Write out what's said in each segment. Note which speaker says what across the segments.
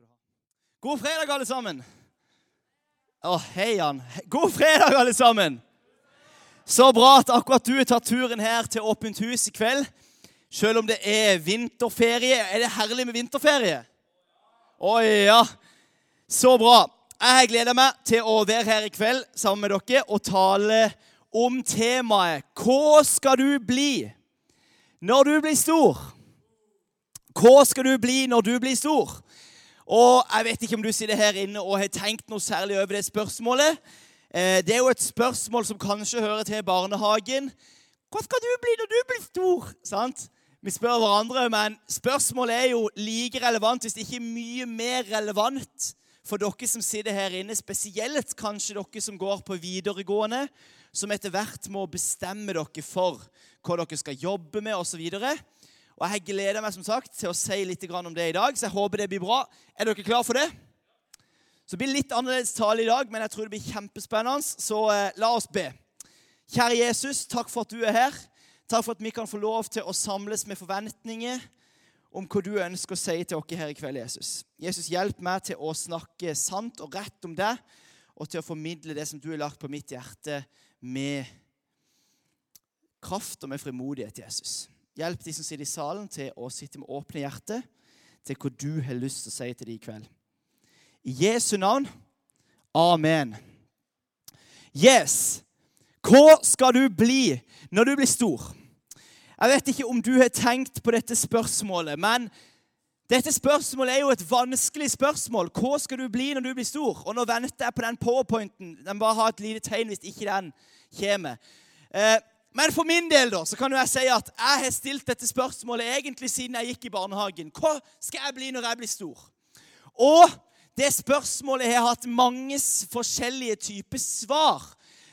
Speaker 1: skal du ha. God fredag, alle sammen. Å, hei, Jan. God fredag, alle sammen. Så bra at akkurat du tar turen her til Åpent hus i kveld. Selv om det er vinterferie. Er det herlig med vinterferie? Å ja. Så bra. Jeg gleder meg til å være her i kveld sammen med dere og tale om temaet 'Hva skal du bli når du blir stor?' Hva skal du bli når du blir stor? Og Jeg vet ikke om du sitter her inne og har tenkt noe særlig over det spørsmålet. Eh, det er jo et spørsmål som kanskje hører til barnehagen. Hva skal du bli når du blir stor? Sant? Vi spør hverandre, men spørsmålet er jo like relevant, hvis ikke mye mer relevant, for dere som sitter her inne. Spesielt kanskje dere som går på videregående, som etter hvert må bestemme dere for hva dere skal jobbe med osv. Og Jeg gleder meg som sagt til å si litt om det i dag, så jeg håper det blir bra. Er dere klar for det? Så det blir litt annerledes tale i dag, men jeg tror det blir kjempespennende. Så eh, la oss be. Kjære Jesus, takk for at du er her. Takk for at vi kan få lov til å samles med forventninger om hva du ønsker å si til oss her i kveld, Jesus. Jesus, hjelp meg til å snakke sant og rett om deg, og til å formidle det som du har lagt på mitt hjerte, med kraft og med frimodighet, Jesus. Hjelp de som sitter i salen, til å sitte med åpne hjerter til hva du har lyst til å si til dem i kveld. I Jesu navn. Amen. Yes. Hva skal du bli når du blir stor? Jeg vet ikke om du har tenkt på dette spørsmålet, men dette spørsmålet er jo et vanskelig spørsmål. Hva skal du bli når du blir stor? Og nå venter jeg på den powerpointen. Den bare har et lite tegn hvis ikke den kommer. Eh, men for min del da, så kan jeg si at jeg har stilt dette spørsmålet egentlig siden jeg gikk i barnehagen. Hva skal jeg bli når jeg blir stor? Og det spørsmålet har hatt mange forskjellige typer svar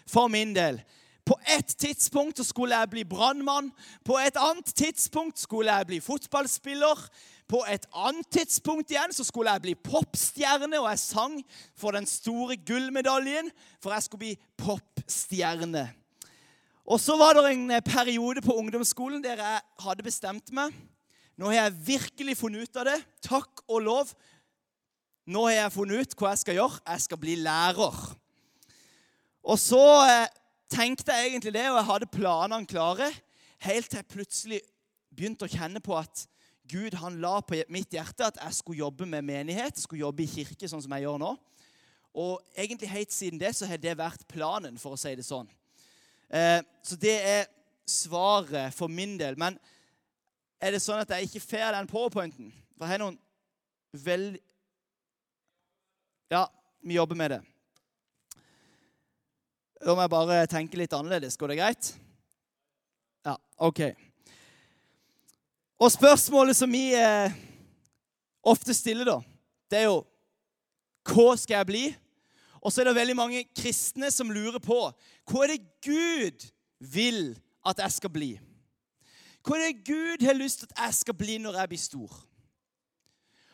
Speaker 1: for min del. På et tidspunkt skulle jeg bli brannmann. På et annet tidspunkt skulle jeg bli fotballspiller. På et annet tidspunkt igjen så skulle jeg bli popstjerne, og jeg sang for den store gullmedaljen, for jeg skulle bli popstjerne. Og så var det en periode på ungdomsskolen der jeg hadde bestemt meg. Nå har jeg virkelig funnet ut av det. Takk og lov. Nå har jeg funnet ut hva jeg skal gjøre. Jeg skal bli lærer. Og så eh, tenkte jeg egentlig det, og jeg hadde planene klare, helt til jeg plutselig begynte å kjenne på at Gud han la på mitt hjerte at jeg skulle jobbe med menighet, skulle jobbe i kirke, sånn som jeg gjør nå. Og egentlig helt siden det så har det vært planen, for å si det sånn. Eh, så det er svaret for min del. Men er det sånn at jeg ikke får den powerpointen? For jeg har noen veldig Ja, vi jobber med det. Da må jeg bare tenke litt annerledes. Går det greit? Ja, OK. Og spørsmålet som vi eh, ofte stiller, da, det er jo Hva skal jeg bli? Og så er det veldig mange kristne som lurer på hva er det Gud vil at jeg skal bli. Hva er det Gud har lyst til at jeg skal bli når jeg blir stor?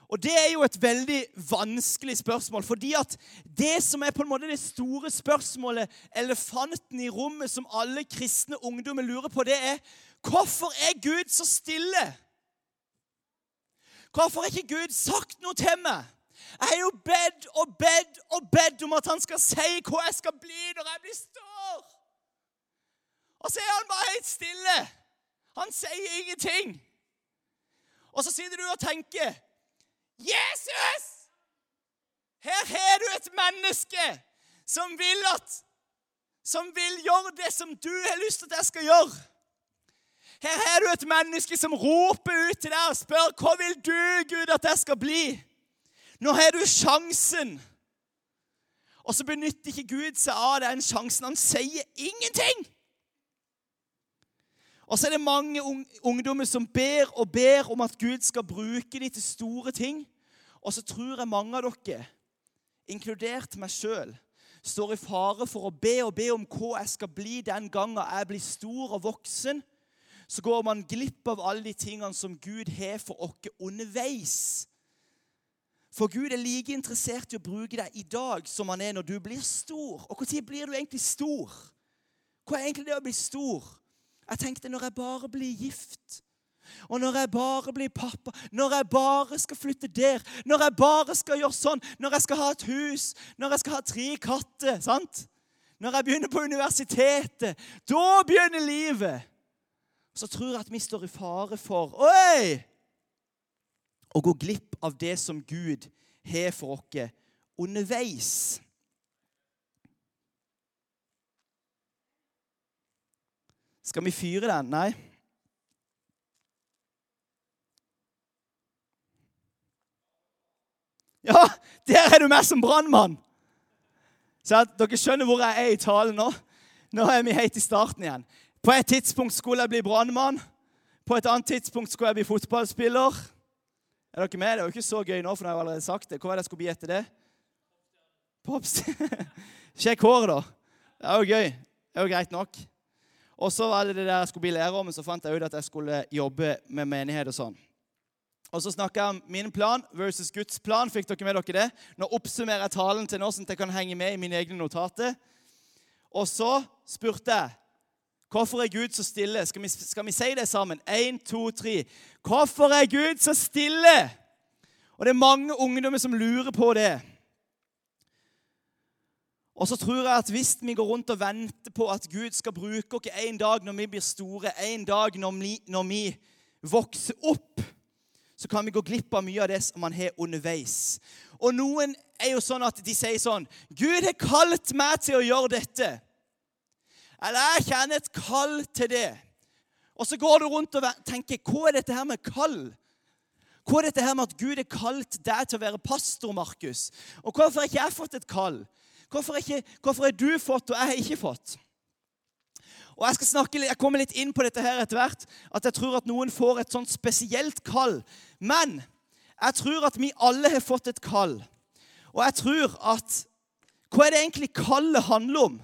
Speaker 1: Og Det er jo et veldig vanskelig spørsmål. fordi at det som er på en måte det store spørsmålet, elefanten i rommet, som alle kristne ungdommer lurer på, det er hvorfor er Gud så stille? Hvorfor har ikke Gud sagt noe til meg? Jeg har jo bedt og bedt og bedt om at han skal si hva jeg skal bli når jeg blir stor. Og så er han bare helt stille. Han sier ingenting. Og så sitter du og tenker Jesus! Her har du et menneske som vil at Som vil gjøre det som du har lyst til at jeg skal gjøre. Her har du et menneske som roper ut til deg og spør hva vil du, Gud, at jeg skal bli. Nå har du sjansen. Og så benytter ikke Gud seg av den sjansen. Han sier ingenting. Og så er det mange ungdommer som ber og ber om at Gud skal bruke dem til store ting. Og så tror jeg mange av dere, inkludert meg sjøl, står i fare for å be og be om hva jeg skal bli den gangen jeg blir stor og voksen. Så går man glipp av alle de tingene som Gud har for oss underveis for Gud er like interessert i å bruke deg i dag som han er når du blir stor. Og når blir du egentlig stor? Hva er egentlig det å bli stor? Jeg tenkte når jeg bare blir gift, Og når jeg bare blir pappa, når jeg bare skal flytte der, når jeg bare skal gjøre sånn, når jeg skal ha et hus, når jeg skal ha tre katter sant? Når jeg begynner på universitetet, da begynner livet. Så tror jeg at vi står i fare for Oi! Å gå glipp av det som Gud har for oss underveis. Skal vi fyre den? Nei. Ja, der er du med som brannmann! Dere skjønner hvor jeg er i talen nå. Nå er vi helt i starten igjen. På et tidspunkt skulle jeg bli brannmann. På et annet tidspunkt skulle jeg bli fotballspiller. Er dere med? Det er jo ikke så gøy nå, for nå har jeg allerede sagt det. Hva var det jeg skulle bli etter det? Popstjerne. Sjekk håret, da. Det er jo gøy. Det er jo greit nok. Og så var det det der jeg skulle bli lærer, om, men så fant jeg ut at jeg skulle jobbe med menighet og sånn. Og så snakka jeg om min plan versus Guds plan. Fikk dere med dere det? Nå oppsummerer jeg talen til nå, sånn at jeg kan henge med i mine egne notater. Og så spurte jeg hvorfor er Gud så stille. Skal vi, skal vi si det sammen? Én, to, tre. Hvorfor er Gud så stille? Og det er mange ungdommer som lurer på det. Og så tror jeg at hvis vi går rundt og venter på at Gud skal bruke oss en dag når vi blir store, en dag når vi, når vi vokser opp så kan vi gå glipp av mye av det som man har underveis. Og noen er jo sånn at de sier sånn 'Gud har kalt meg til å gjøre dette.' Eller 'Jeg kjenner et kall til det.' Og så går du rundt og tenker 'Hva er dette her med kall?' Hva er dette her med at Gud har kalt deg til å være pastor, Markus? Og hvorfor har ikke jeg fått et kall? Hvorfor ikke, hvorfor har du fått, og jeg har ikke fått? Og Jeg skal snakke, jeg kommer litt inn på dette her etter hvert, at jeg tror at noen får et sånt spesielt kall. Men jeg tror at vi alle har fått et kall. Og jeg tror at Hva er det egentlig kallet handler om?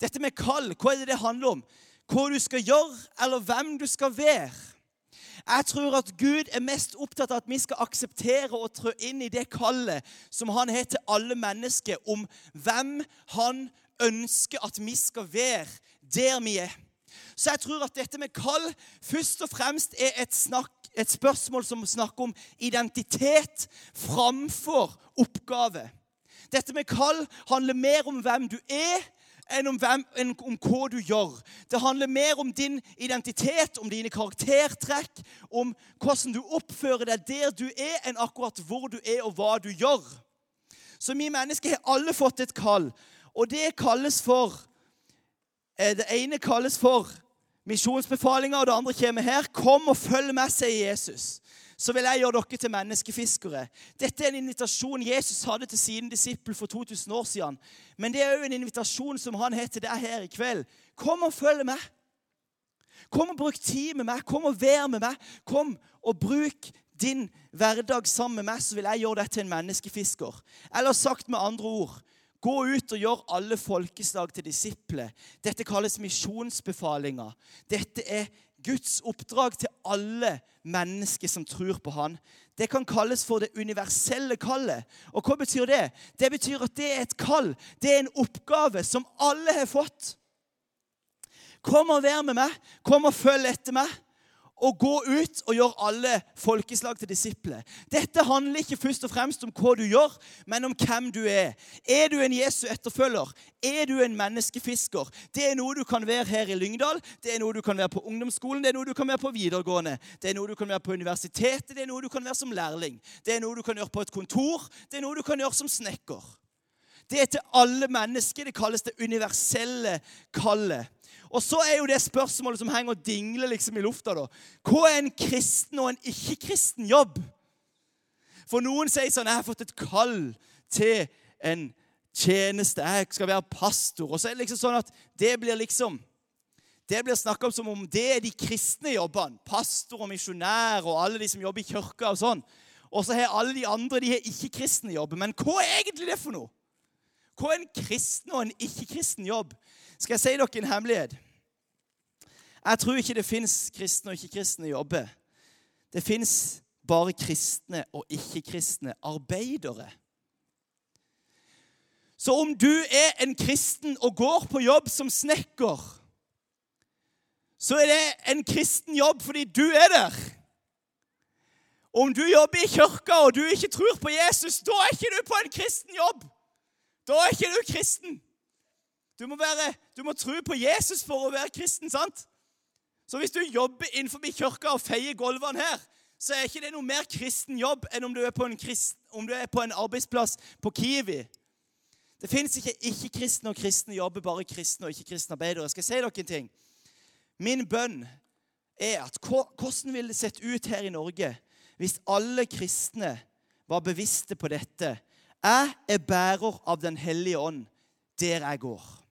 Speaker 1: Dette med kall, hva er det det handler om? Hva du skal gjøre, eller hvem du skal være? Jeg tror at Gud er mest opptatt av at vi skal akseptere og trå inn i det kallet som han har til alle mennesker, om hvem han ønsker at vi skal være der vi er. Så jeg tror at dette med kall først og fremst er et, snakk, et spørsmål som snakker om identitet framfor oppgave. Dette med kall handler mer om hvem du er, enn om, hvem, enn om hva du gjør. Det handler mer om din identitet, om dine karaktertrekk, om hvordan du oppfører deg der du er, enn akkurat hvor du er, og hva du gjør. Så vi mennesker har alle fått et kall, og det kalles for Eh, det ene kalles for misjonsbefalinga, og det andre kommer her. Kom og følg med, sier Jesus. Så vil jeg gjøre dere til menneskefiskere. Dette er en invitasjon Jesus hadde til sine disipler for 2000 år siden. Men det er òg en invitasjon som han har til deg her i kveld. Kom og følg med. Kom og bruk tid med meg. Kom og vær med meg. Kom og bruk din hverdag sammen med meg, så vil jeg gjøre deg til en menneskefisker. Eller sagt med andre ord Gå ut og gjør alle folkeslag til disipler. Dette kalles misjonsbefalinga. Dette er Guds oppdrag til alle mennesker som tror på Han. Det kan kalles for det universelle kallet. Og hva betyr det? Det betyr at det er et kall. Det er en oppgave som alle har fått. Kom og vær med meg. Kom og følg etter meg å gå ut og gjøre alle folkeslag til disipler. Dette handler ikke først og fremst om hva du gjør, men om hvem du er. Er du en Jesu etterfølger? Er du en menneskefisker? Det er noe du kan være her i Lyngdal, det er noe du kan være på ungdomsskolen, det er noe du kan være på videregående, det er noe du kan være på universitetet, det er noe du kan være som lærling, det er noe du kan gjøre på et kontor, det er noe du kan gjøre som snekker. Det er til alle mennesker. Det kalles det universelle kallet. Og så er jo det spørsmålet som henger og dingler liksom i lufta. da. Hva er en kristen og en ikke-kristen jobb? For noen sier sånn 'Jeg har fått et kall til en tjeneste. Jeg skal være pastor.' Og så er det liksom sånn at det blir liksom det blir snakka om som om det er de kristne jobbene. Pastor og misjonær og alle de som jobber i kirka og sånn. Og så har alle de andre de har ikke-kristne jobber. Men hva er egentlig det for noe? Hva er en kristen og en ikke-kristen jobb? Skal jeg si dere en hemmelighet? Jeg tror ikke det fins kristne og ikke-kristne jobber. Det fins bare kristne og ikke-kristne arbeidere. Så om du er en kristen og går på jobb som snekker, så er det en kristen jobb fordi du er der. Om du jobber i kirka og du ikke tror på Jesus, da er ikke du på en kristen jobb. Da er ikke du kristen. Du må, være, du må tro på Jesus for å være kristen, sant? Så hvis du jobber innenfor kirka og feier gulvene her, så er ikke det noe mer kristen jobb enn om du er på en, du er på en arbeidsplass på Kiwi. Det fins ikke ikke-kristne og kristne jobber, bare kristne og ikke-kristne arbeidere. Jeg skal si dere en ting. Min bønn er at hvordan ville det sett ut her i Norge hvis alle kristne var bevisste på dette? Jeg er bærer av Den hellige ånd der jeg går.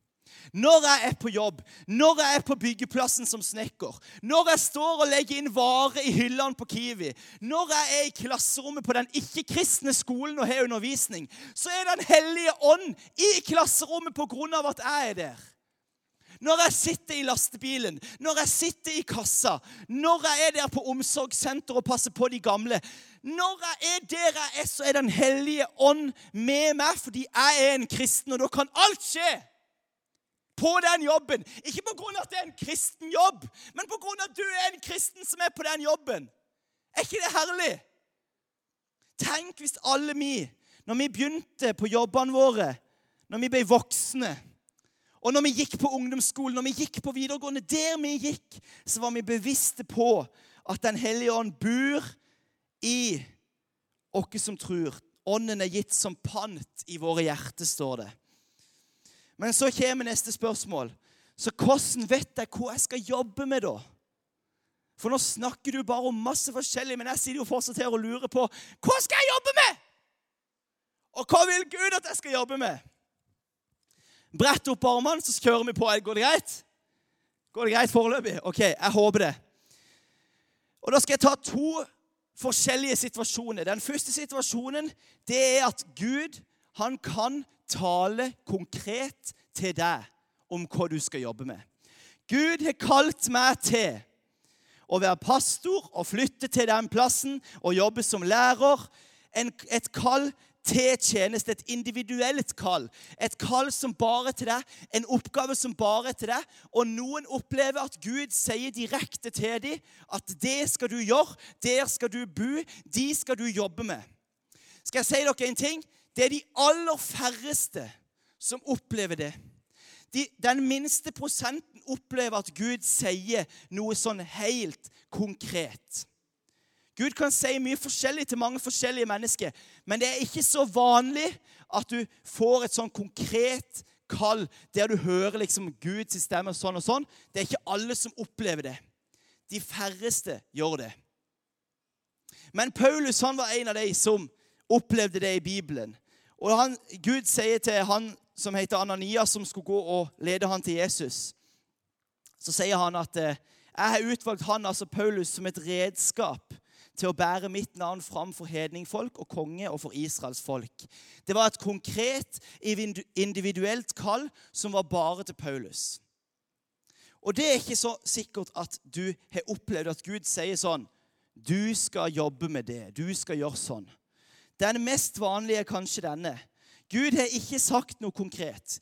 Speaker 1: Når jeg er på jobb, når jeg er på byggeplassen som snekker, når jeg står og legger inn varer i hyllene på Kiwi, når jeg er i klasserommet på den ikke-kristne skolen og har undervisning, så er Den hellige ånd i klasserommet på grunn av at jeg er der. Når jeg sitter i lastebilen, når jeg sitter i kassa, når jeg er der på omsorgssenteret og passer på de gamle Når jeg er der jeg er, så er Den hellige ånd med meg fordi jeg er en kristen, og da kan alt skje på den jobben. Ikke på grunn av at det er en kristen jobb, men på grunn av at du er en kristen som er på den jobben. Er ikke det herlig? Tenk hvis alle vi, når vi begynte på jobbene våre, når vi ble voksne og når vi gikk på ungdomsskolen, når vi gikk på videregående, der vi gikk, så var vi bevisste på at Den hellige ånd bor i oss som tror. Ånden er gitt som pant i våre hjerter, står det. Men så kommer neste spørsmål. Så hvordan vet jeg hva jeg skal jobbe med, da? For nå snakker du bare om masse forskjellig, men jeg sitter jo fortsatt her og lurer på hva skal jeg jobbe med? Og hva vil Gud at jeg skal jobbe med? Brett opp armene, så kjører vi på. Går det greit? Går det greit foreløpig? OK, jeg håper det. Og Da skal jeg ta to forskjellige situasjoner. Den første situasjonen det er at Gud han kan tale konkret til deg om hva du skal jobbe med. Gud har kalt meg til å være pastor og flytte til den plassen og jobbe som lærer. En, et kall til tjeneste, et individuelt kall. Et kall som bare er til deg, en oppgave som bare er til deg. Og noen opplever at Gud sier direkte til dem at det skal du gjøre, der skal du bo, de skal du jobbe med. Skal jeg si dere en ting? Det er de aller færreste som opplever det. De, den minste prosenten opplever at Gud sier noe sånn helt konkret. Gud kan si mye forskjellig til mange forskjellige mennesker, men det er ikke så vanlig at du får et sånn konkret kall der du hører liksom Guds stemme sånn og sånn. Det er ikke alle som opplever det. De færreste gjør det. Men Paulus han var en av de som opplevde det i Bibelen. Og han, Gud sier til han som heter Ananias, som skulle gå og lede han til Jesus, så sier han at eh, jeg har utvalgt han, altså Paulus, som et redskap til å bære mitt navn fram for hedningfolk og konge og for Israels folk. Det var et konkret, individuelt kall som var bare til Paulus. Og det er ikke så sikkert at du har opplevd at Gud sier sånn Du skal jobbe med det. Du skal gjøre sånn. Den mest vanlige er kanskje denne. Gud har ikke sagt noe konkret.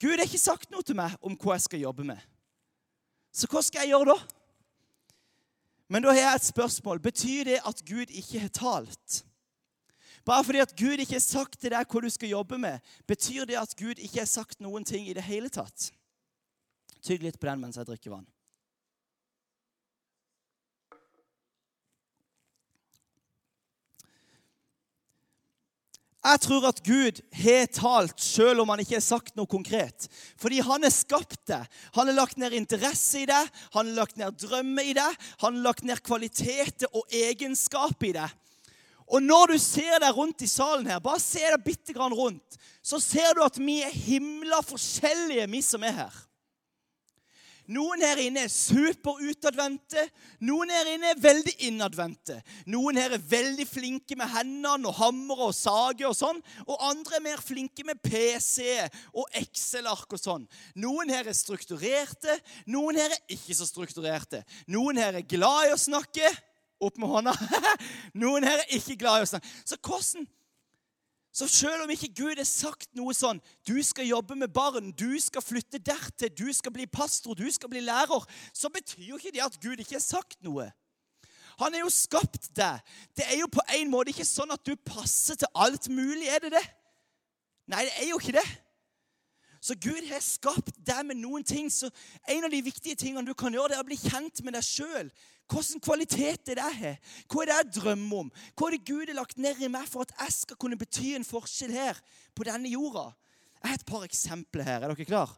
Speaker 1: Gud har ikke sagt noe til meg om hva jeg skal jobbe med. Så hva skal jeg gjøre da? Men da har jeg et spørsmål. Betyr det at Gud ikke har talt? Bare fordi at Gud ikke har sagt til deg hva du skal jobbe med, betyr det at Gud ikke har sagt noen ting i det hele tatt? Tygg litt på den mens jeg drikker vann. Jeg tror at Gud har talt selv om han ikke har sagt noe konkret. Fordi han har skapt det. Han har lagt ned interesse i det, han har lagt ned drømme i det, han har lagt ned kvaliteter og egenskap i det. Og når du ser deg rundt i salen her, bare se deg bitte grann rundt, så ser du at vi er himla forskjellige, vi som er her. Noen her inne er superutadvendte. Noen her inne er veldig innadvendte. Noen her er veldig flinke med hendene og hammer og sage og sånn. Og andre er mer flinke med PC og Excel-ark og sånn. Noen her er strukturerte, noen her er ikke så strukturerte. Noen her er glad i å snakke. Opp med hånda. Noen her er ikke glad i å snakke. Så hvordan Så selv om ikke Gud har sagt noe sånn Du skal jobbe med barn, du skal flytte dertil, du skal bli pastor, du skal bli lærer, så betyr jo ikke det at Gud ikke har sagt noe. Han har jo skapt deg. Det er jo på en måte ikke sånn at du passer til alt mulig, er det det? Nei, det er jo ikke det. Så Gud har skapt deg med noen ting. Så en av de viktige tingene du kan gjøre, det er å bli kjent med deg sjøl. Hvilken kvalitet er det jeg har? Hva er det jeg drømmer om? Hva er det Gud har lagt ned i meg for at jeg skal kunne bety en forskjell her på denne jorda? Jeg har et par eksempler her. Er dere klar?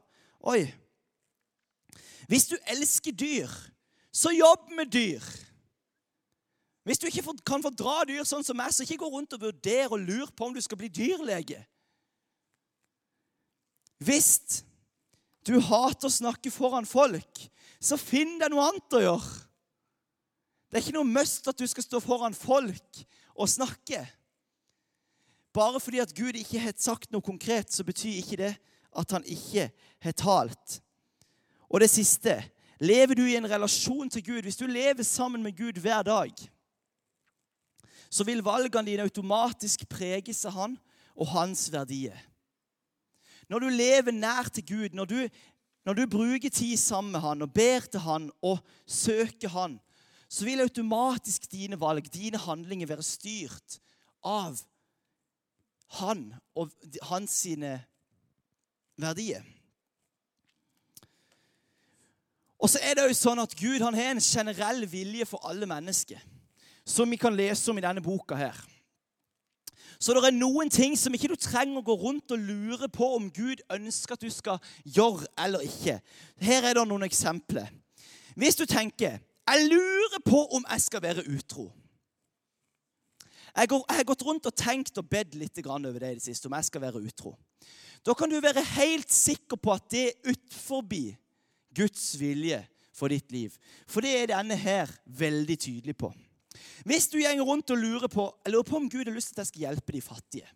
Speaker 1: Oi. Hvis du elsker dyr, så jobb med dyr. Hvis du ikke kan fordra dyr sånn som meg, så ikke gå rundt og vurdere og lure på om du skal bli dyrlege. Hvis du hater å snakke foran folk, så finn deg noe annet å gjøre. Det er ikke noe must at du skal stå foran folk og snakke. Bare fordi at Gud ikke har sagt noe konkret, så betyr ikke det at han ikke har talt. Og det siste lever du i en relasjon til Gud, hvis du lever sammen med Gud hver dag, så vil valgene dine automatisk preges av han og hans verdier. Når du lever nær til Gud, når du, når du bruker tid sammen med han og ber til han og søker han, så vil automatisk dine valg, dine handlinger, være styrt av han og hans sine verdier. Og så er det jo sånn at Gud han har en generell vilje for alle mennesker, som vi kan lese om i denne boka her. Så det er noen ting som ikke du trenger å gå rundt og lure på om Gud ønsker at du skal gjøre eller ikke. Her er det noen eksempler. Hvis du tenker jeg lurer på om jeg skal være utro. Jeg, har gått rundt og tenkt og bedt litt over det i det siste, om jeg skal være utro. Da kan du være helt sikker på at det er utenfor Guds vilje for ditt liv. For det er denne her veldig tydelig på. Hvis du går rundt og lurer på, lurer på om Gud har lyst til at jeg skal hjelpe de fattige,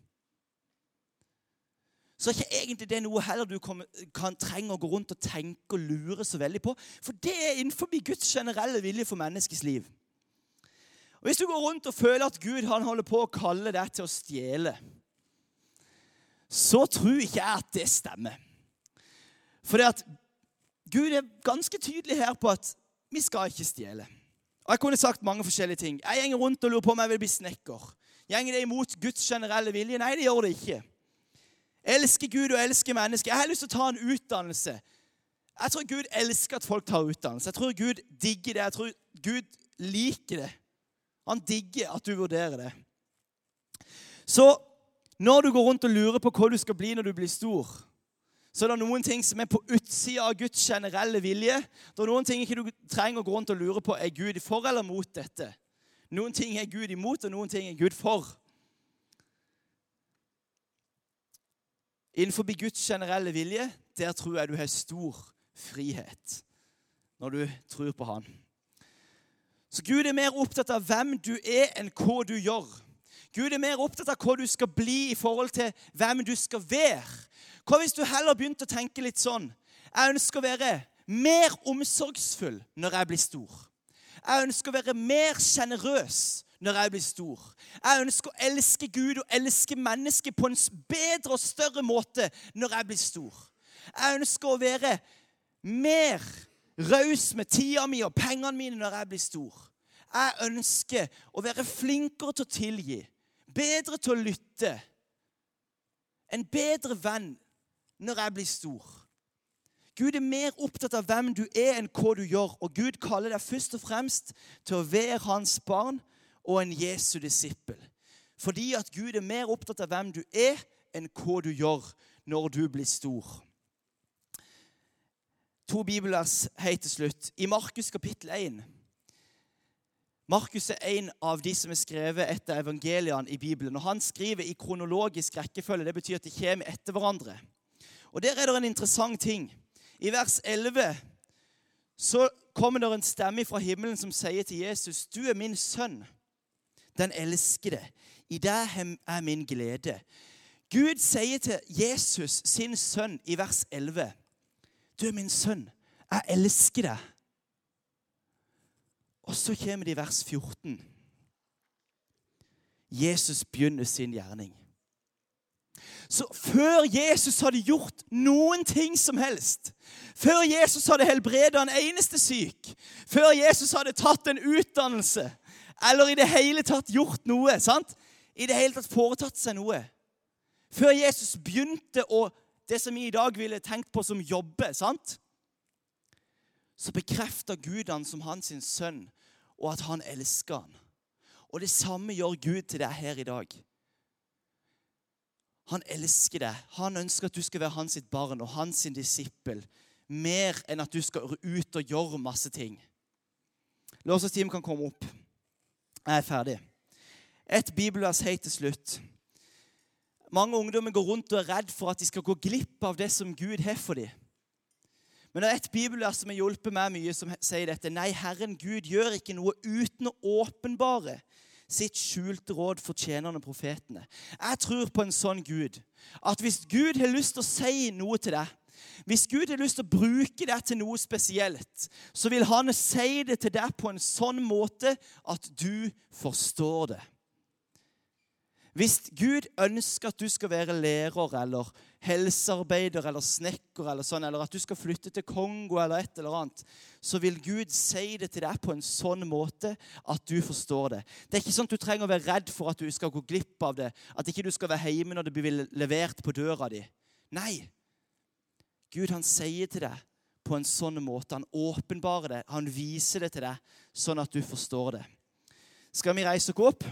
Speaker 1: så er ikke egentlig det noe heller du kan trenge å gå rundt og tenke og lure så veldig på. For det er innenfor Guds generelle vilje for menneskets liv. Og Hvis du går rundt og føler at Gud han holder på å kalle deg til å stjele, så tror ikke jeg at det stemmer. For det at Gud er ganske tydelig her på at vi skal ikke stjele. Og Jeg kunne sagt mange forskjellige ting. Jeg går rundt og lurer på om jeg vil bli snekker. Gjenger det imot Guds generelle vilje? Nei, det gjør det ikke. Elsker Gud og elsker mennesker. Jeg har lyst til å ta en utdannelse. Jeg tror Gud elsker at folk tar utdannelse. Jeg tror Gud digger det. Jeg tror Gud liker det. Han digger at du vurderer det. Så når du går rundt og lurer på hva du skal bli når du blir stor, så er det noen ting som er på utsida av Guds generelle vilje. Det er noen ting ikke du trenger å gå rundt og lure på er Gud for eller mot dette. Noen ting er Gud imot, og noen ting er Gud for. Innenfor Guds generelle vilje, der tror jeg du har stor frihet. Når du tror på Han. Så Gud er mer opptatt av hvem du er, enn hva du gjør. Gud er mer opptatt av hva du skal bli i forhold til hvem du skal være. Hva hvis du heller begynte å tenke litt sånn Jeg ønsker å være mer omsorgsfull når jeg blir stor. Jeg ønsker å være mer sjenerøs når jeg blir stor. Jeg ønsker å elske Gud og elske mennesket på en bedre og større måte når jeg blir stor. Jeg ønsker å være mer raus med tida mi og pengene mine når jeg blir stor. Jeg ønsker å være flinkere til å tilgi, bedre til å lytte, en bedre venn når jeg blir stor. Gud er mer opptatt av hvem du er, enn hva du gjør. Og Gud kaller deg først og fremst til å være hans barn og en Jesu disippel. Fordi at Gud er mer opptatt av hvem du er, enn hva du gjør når du blir stor. To bibelvers helt til slutt. I Markus kapittel 1 Markus er en av de som er skrevet etter evangeliene i Bibelen. og Han skriver i kronologisk rekkefølge. Det betyr at de kommer etter hverandre. Og Der er det en interessant ting. I vers 11 så kommer det en stemme fra himmelen som sier til Jesus, 'Du er min sønn, den elskede. I deg er min glede.' Gud sier til Jesus, sin sønn, i vers 11, 'Du er min sønn. Jeg elsker deg.' Og så kommer det i vers 14. Jesus begynner sin gjerning. Så før Jesus hadde gjort noen ting som helst, før Jesus hadde helbredet en eneste syk, før Jesus hadde tatt en utdannelse eller i det hele tatt gjort noe, sant? i det hele tatt foretatt seg noe Før Jesus begynte å det som vi i dag ville tenkt på som jobbe, sant? så bekrefter Gud han som hans sønn, og at han elsker han. Og det samme gjør Gud til deg her i dag. Han elsker deg. Han ønsker at du skal være hans sitt barn og hans sin disippel. Mer enn at du skal ut og gjøre masse ting. Låsesteamet kan komme opp. Jeg er ferdig. Et bibelvers helt til slutt. Mange ungdommer går rundt og er redd for at de skal gå glipp av det som Gud har for dem. Men det er et bibelvers som har hjulpet meg mye, som sier dette. Nei, Herren Gud gjør ikke noe uten å åpenbare sitt skjulte råd for tjenerne profetene. Jeg tror på en sånn Gud. At hvis Gud har lyst til å si noe til deg, hvis Gud har lyst til å bruke deg til noe spesielt, så vil han si det til deg på en sånn måte at du forstår det. Hvis Gud ønsker at du skal være lærer eller helsearbeider eller snekker, eller sånn, eller at du skal flytte til Kongo, eller et eller annet, så vil Gud si det til deg på en sånn måte at du forstår det. Det er ikke sånn at du trenger å være redd for at du skal gå glipp av det, at ikke du skal være hjemme når det blir levert på døra di. Nei. Gud han sier til deg på en sånn måte. Han åpenbarer det, han viser det til deg, sånn at du forstår det. Skal vi reise oss opp?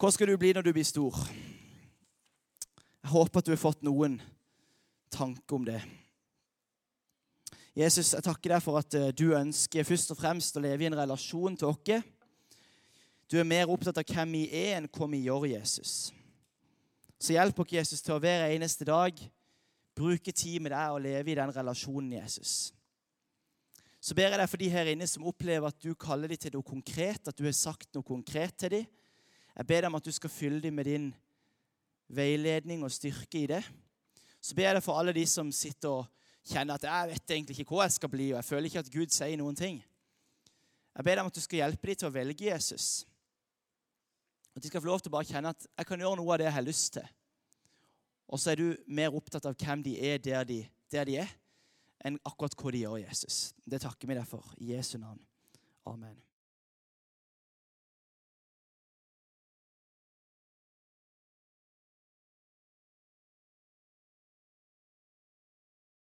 Speaker 1: Hva skal du bli når du blir stor? Jeg håper at du har fått noen tanker om det. Jesus, jeg takker deg for at eh, du ønsker først og fremst å leve i en relasjon til oss. Du er mer opptatt av hvem vi er, enn hva vi gjør, Jesus. Så hjelp oss, Jesus, til å hver eneste dag bruke tid med deg og leve i den relasjonen, Jesus. Så ber jeg deg for de her inne som opplever at du kaller dem til noe konkret, at du har sagt noe konkret til dem. Jeg ber deg om at du skal fylle dem med din veiledning og styrke i det. Så ber jeg deg for alle de som sitter og kjenner at jeg vet egentlig ikke hva jeg skal bli, og jeg føler ikke at Gud sier noen ting. Jeg ber deg om at du skal hjelpe dem til å velge Jesus. At de skal få lov til å bare kjenne at jeg kan gjøre noe av det jeg har lyst til. Og så er du mer opptatt av hvem de er der de, der de er, enn akkurat hva de gjør, Jesus. Det takker vi deg for. I Jesu navn. Amen.